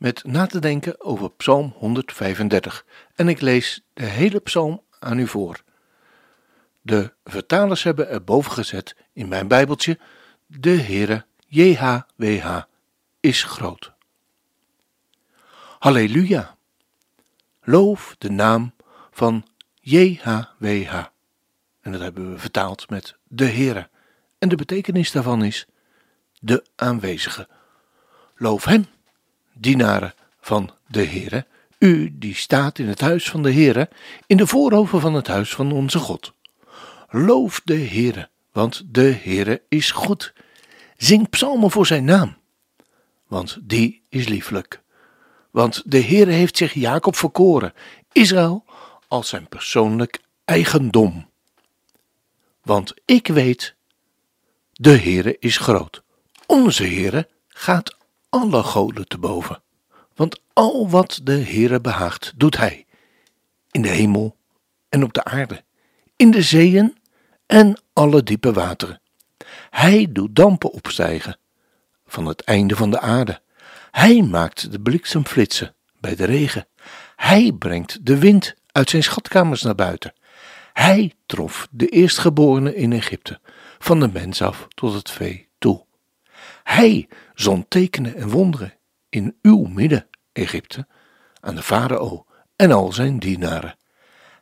met na te denken over Psalm 135 en ik lees de hele psalm aan u voor. De vertalers hebben erboven gezet in mijn Bijbeltje: De Heere JHWH is groot. Halleluja! Loof de naam van JHWH. En dat hebben we vertaald met de Heere. En de betekenis daarvan is de aanwezige. Loof hem, dienaren van de Heere, u die staat in het huis van de Heere, in de voorhoven van het huis van onze God. Loof de Heere, want de Heere is goed. Zing psalmen voor zijn naam, want die is lieflijk. Want de Heere heeft zich Jacob verkoren, Israël als zijn persoonlijk eigendom. Want ik weet, de Heere is groot. Onze Heere gaat alle goden te boven. Want al wat de Heere behaagt, doet hij. In de hemel en op de aarde, in de zeeën en alle diepe wateren. Hij doet dampen opstijgen van het einde van de aarde. Hij maakt de bliksem flitsen bij de regen. Hij brengt de wind uit zijn schatkamers naar buiten. Hij trof de eerstgeborene in Egypte, van de mens af tot het vee toe. Hij zond tekenen en wonderen in uw midden, Egypte, aan de farao en al zijn dienaren.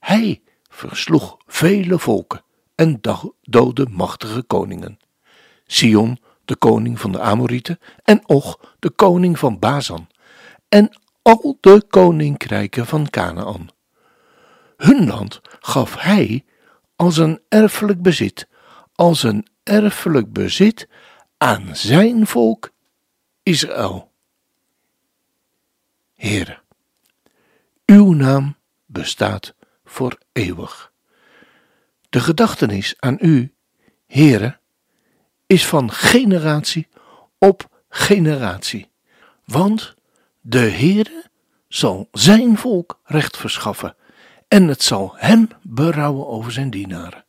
Hij versloeg vele volken en doodde machtige koningen. Sion, de koning van de Amorieten, en Och, de koning van Bazan, en al de koninkrijken van Canaan. Hun land gaf hij als een erfelijk bezit, als een erfelijk bezit aan zijn volk Israël. Heere, uw naam bestaat voor eeuwig. De gedachtenis aan u, Heere, is van generatie op generatie, want de Heere zal zijn volk recht verschaffen en het zal hem berouwen over zijn dienaren.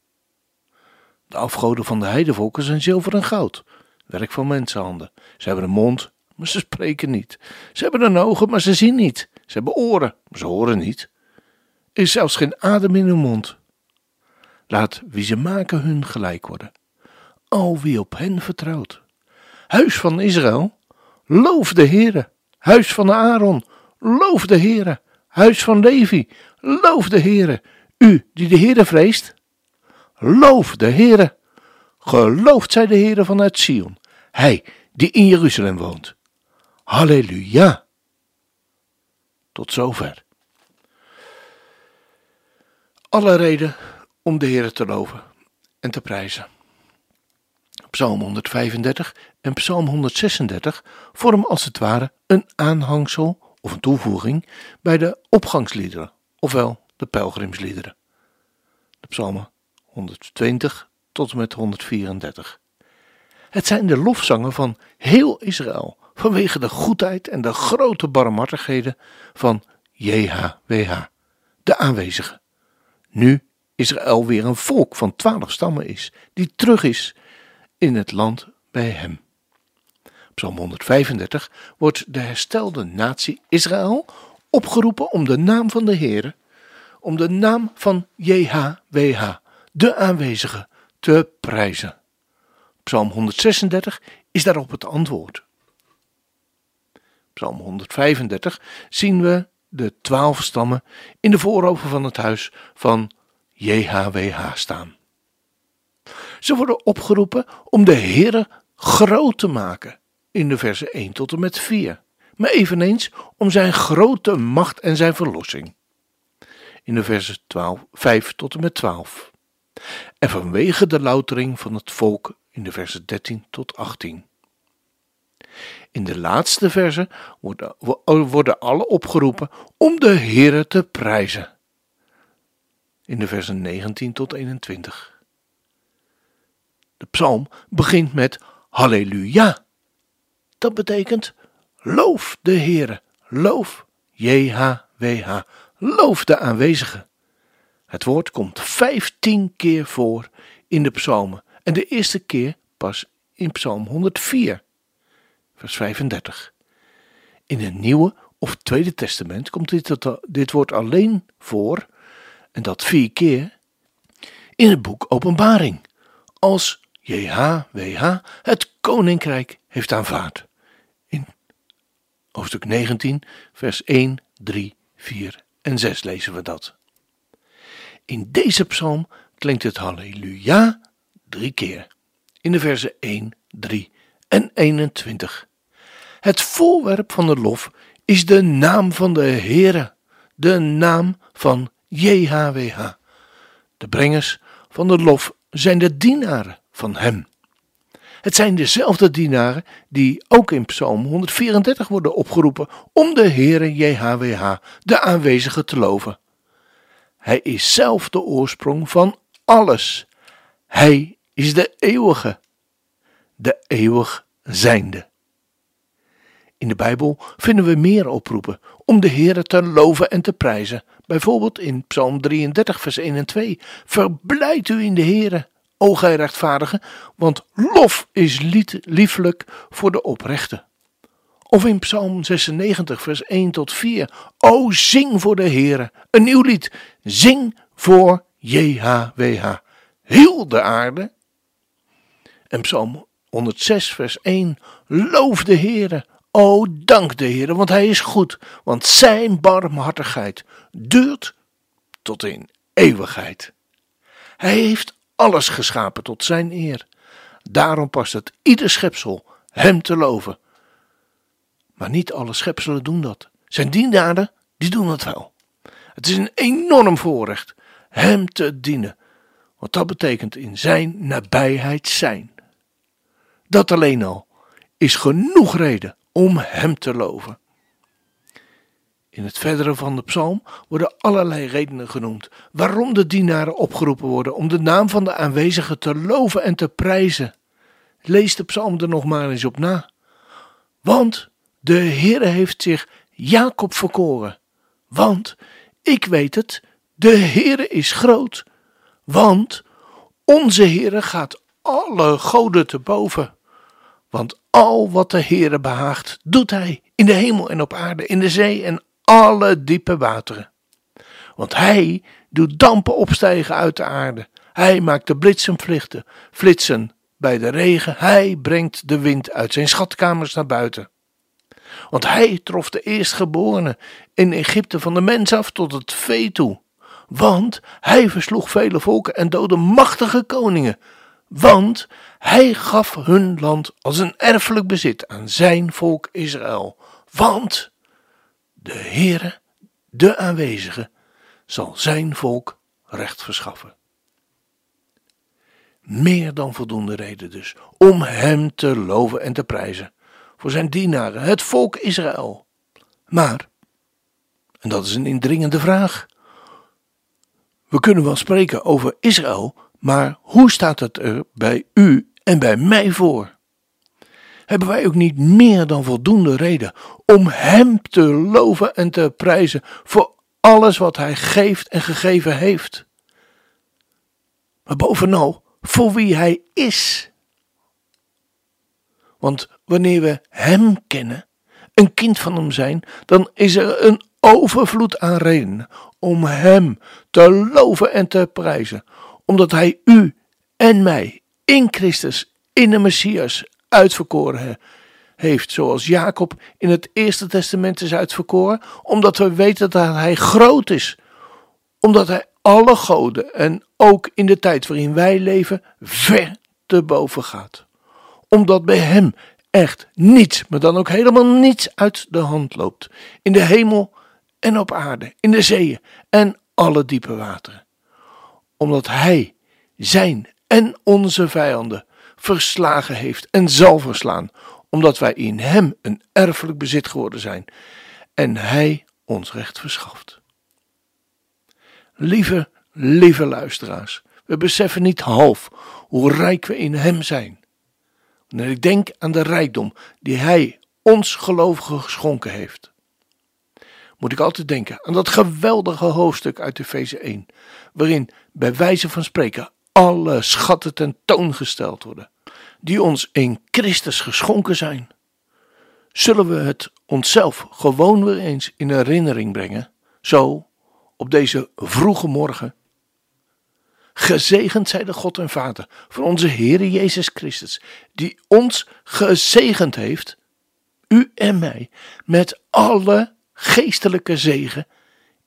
De afgoden van de heidevolken zijn zilver en goud, werk van mensenhanden. Ze hebben een mond, maar ze spreken niet. Ze hebben een ogen, maar ze zien niet. Ze hebben oren, maar ze horen niet. Er is zelfs geen adem in hun mond. Laat wie ze maken hun gelijk worden. Al wie op hen vertrouwt. Huis van Israël, loof de Heere. Huis van Aaron, loof de Heere. Huis van Levi, loof de Heere. U die de Heere vreest, loof de Heere. Geloofd zij de Heere vanuit Sion, hij die in Jeruzalem woont. Halleluja. Tot zover. Alle reden om de Heere te loven en te prijzen. Psalm 135 en Psalm 136 vormen als het ware een aanhangsel of een toevoeging bij de opgangsliederen, ofwel de pelgrimsliederen. De psalmen 120 tot en met 134. Het zijn de lofzangen van heel Israël vanwege de goedheid en de grote barmhartigheden van JHWH, de aanwezige. Nu Israël weer een volk van twaalf stammen is, die terug is in het land bij hem. Psalm 135 wordt de herstelde natie Israël opgeroepen om de naam van de Heere, om de naam van JHWH, de aanwezige, te prijzen. Psalm 136 is daarop het antwoord. Psalm 135 zien we de twaalf stammen in de voorover van het huis van JHWH staan. Ze worden opgeroepen om de Heere groot te maken in de versen 1 tot en met 4, maar eveneens om zijn grote macht en zijn verlossing in de versen 12, 5 tot en met 12. En vanwege de loutering van het volk in de versen 13 tot 18. In de laatste verse worden, alle opgeroepen om de Heere te prijzen. In de versen 19 tot 21. De psalm begint met Halleluja. Dat betekent loof de Heere, loof JHWH, loof de aanwezige. Het woord komt vijftien keer voor in de psalmen en de eerste keer pas in psalm 104, vers 35. In het Nieuwe of Tweede Testament komt dit, dit woord alleen voor, en dat vier keer, in het boek Openbaring, als JHWH het koninkrijk heeft aanvaard. In hoofdstuk 19, vers 1, 3, 4 en 6 lezen we dat. In deze psalm klinkt het halleluja drie keer. In de versen 1, 3 en 21. Het voorwerp van de lof is de naam van de Heere, de naam van JHWH. De brengers van de lof zijn de dienaren van Hem. Het zijn dezelfde dienaren die ook in Psalm 134 worden opgeroepen om de Heere JHWH, de aanwezige, te loven. Hij is zelf de oorsprong van alles. Hij is de eeuwige, de eeuwig zijnde. In de Bijbel vinden we meer oproepen om de Heere te loven en te prijzen. Bijvoorbeeld in Psalm 33, vers 1 en 2. Verblijd u in de Heere, o gij rechtvaardige, want lof is liefelijk voor de oprechte. Of in Psalm 96, vers 1 tot 4. O zing voor de Heere, een nieuw lied. Zing voor JHWH. Heel de aarde. En Psalm 106, vers 1. Loof de Heere. O dank de Heere, want hij is goed. Want zijn barmhartigheid duurt tot in eeuwigheid. Hij heeft alles geschapen tot zijn eer. Daarom past het ieder schepsel hem te loven. Maar niet alle schepselen doen dat. Zijn dienaren, die doen dat wel. Het is een enorm voorrecht hem te dienen, want dat betekent in zijn nabijheid zijn. Dat alleen al is genoeg reden om hem te loven. In het verdere van de psalm worden allerlei redenen genoemd waarom de dienaren opgeroepen worden om de naam van de aanwezige te loven en te prijzen. Lees de psalm er nog maar eens op na. Want de Heere heeft zich Jacob verkoren. Want, ik weet het, de Heere is groot. Want onze Heere gaat alle goden te boven. Want al wat de Heere behaagt, doet hij in de hemel en op aarde, in de zee en alle diepe wateren. Want hij doet dampen opstijgen uit de aarde. Hij maakt de bliksemvlichten flitsen bij de regen. Hij brengt de wind uit zijn schatkamers naar buiten. Want hij trof de eerstgeborene in Egypte van de mens af tot het vee toe. Want hij versloeg vele volken en doodde machtige koningen. Want hij gaf hun land als een erfelijk bezit aan zijn volk Israël. Want de Heere, de aanwezige, zal zijn volk recht verschaffen. Meer dan voldoende reden dus om hem te loven en te prijzen voor zijn dienaren, het volk Israël. Maar, en dat is een indringende vraag, we kunnen wel spreken over Israël, maar hoe staat het er bij u en bij mij voor? Hebben wij ook niet meer dan voldoende reden om Hem te loven en te prijzen voor alles wat Hij geeft en gegeven heeft? Maar bovenal voor wie Hij is. Want wanneer we Hem kennen, een kind van Hem zijn, dan is er een overvloed aan redenen om Hem te loven en te prijzen, omdat Hij u en mij in Christus, in de Messias, uitverkoren heeft, zoals Jacob in het Eerste Testament is uitverkoren, omdat we weten dat Hij groot is, omdat Hij alle goden en ook in de tijd waarin wij leven ver te boven gaat omdat bij Hem echt niets, maar dan ook helemaal niets uit de hand loopt. In de hemel en op aarde, in de zeeën en alle diepe wateren. Omdat Hij zijn en onze vijanden verslagen heeft en zal verslaan, omdat wij in Hem een erfelijk bezit geworden zijn en Hij ons recht verschaft. Lieve, lieve luisteraars, we beseffen niet half hoe rijk we in Hem zijn. Wanneer ik denk aan de rijkdom die Hij ons gelovigen geschonken heeft, moet ik altijd denken aan dat geweldige hoofdstuk uit Efeze 1, waarin bij wijze van spreken alle schatten tentoongesteld worden, die ons in Christus geschonken zijn. Zullen we het onszelf gewoon weer eens in herinnering brengen, zo op deze vroege morgen? Gezegend zij de God en Vader van onze Heere Jezus Christus, die ons gezegend heeft, u en mij, met alle geestelijke zegen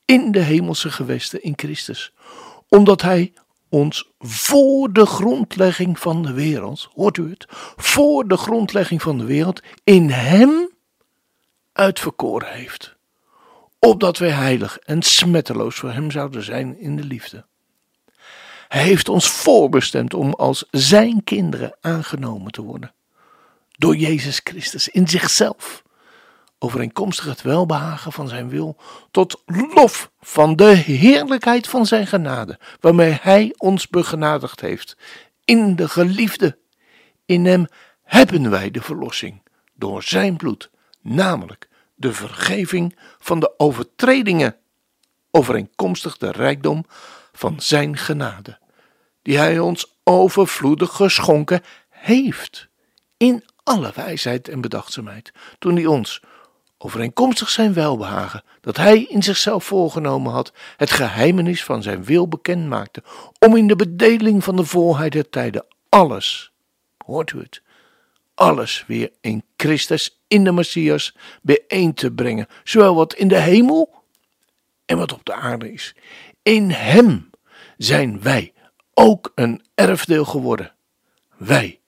in de hemelse gewesten in Christus, omdat Hij ons voor de grondlegging van de wereld, hoort u het, voor de grondlegging van de wereld, in Hem uitverkoren heeft, opdat wij heilig en smetteloos voor Hem zouden zijn in de liefde. Hij heeft ons voorbestemd om als Zijn kinderen aangenomen te worden, door Jezus Christus in zichzelf overeenkomstig het welbehagen van zijn wil, tot lof van de heerlijkheid van zijn genade, waarmee hij ons begenadigd heeft. In de geliefde, in hem hebben wij de verlossing, door zijn bloed, namelijk de vergeving van de overtredingen, overeenkomstig de rijkdom van zijn genade, die hij ons overvloedig geschonken heeft, in alle wijsheid en bedachtzaamheid, toen hij ons overeenkomstig zijn welbehagen, dat hij in zichzelf voorgenomen had, het geheimenis van zijn wil bekend maakte, om in de bedeling van de volheid der tijden alles, hoort u het, alles weer in Christus, in de Messias, bijeen te brengen, zowel wat in de hemel en wat op de aarde is. In hem zijn wij ook een erfdeel geworden. Wij,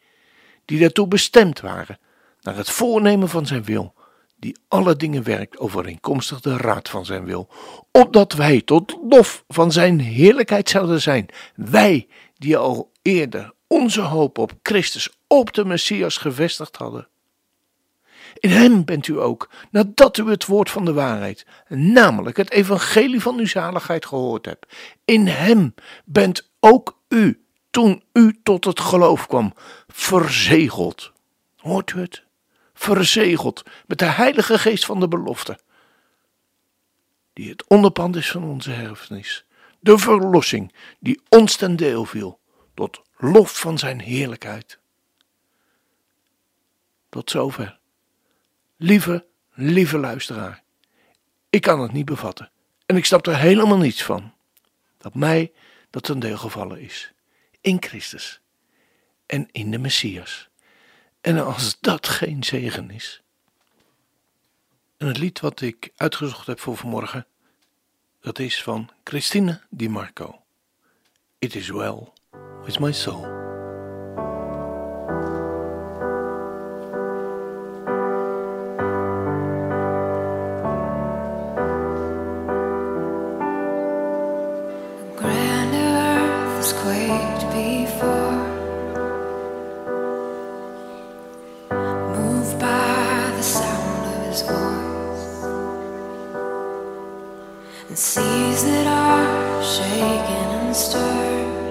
die daartoe bestemd waren, naar het voornemen van zijn wil, die alle dingen werkt overeenkomstig de raad van zijn wil, opdat wij tot lof van zijn heerlijkheid zouden zijn. Wij die al eerder onze hoop op Christus, op de Messias gevestigd hadden. In hem bent u ook, nadat u het woord van de waarheid, namelijk het evangelie van uw zaligheid gehoord hebt. In hem bent ook u, toen u tot het geloof kwam, verzegeld. Hoort u het? Verzegeld met de Heilige Geest van de belofte, die het onderpand is van onze erfenis, de verlossing die ons ten deel viel, tot lof van Zijn heerlijkheid. Tot zover. Lieve, lieve luisteraar, ik kan het niet bevatten en ik snap er helemaal niets van dat mij dat ten deel gevallen is in Christus en in de Messias. En als dat geen zegen is. En het lied wat ik uitgezocht heb voor vanmorgen, dat is van Christine Di Marco. It is well with my soul. And seas that are shaken and stirred.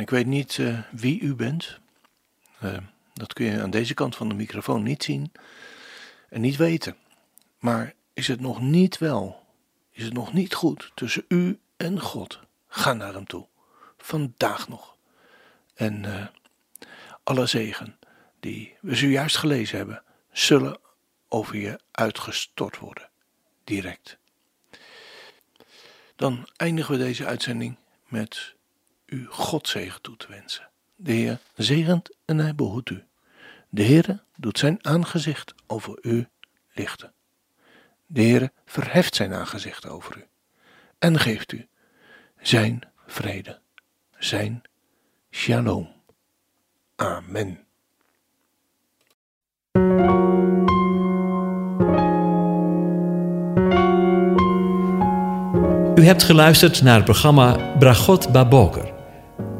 Ik weet niet eh, wie u bent. Uh, dat kun je aan deze kant van de microfoon niet zien en niet weten. Maar is het nog niet wel, is het nog niet goed tussen u en God? Ga naar hem toe. Vandaag nog. En uh, alle zegen die we zojuist gelezen hebben, zullen over je uitgestort worden. Direct. Dan eindigen we deze uitzending met u Godzegen toe te wensen. De Heer zegent en hij behoedt u. De Heer doet zijn aangezicht over u lichten. De Heer verheft zijn aangezicht over u en geeft u zijn vrede, zijn shalom. Amen. U hebt geluisterd naar het programma Bragot Baboker.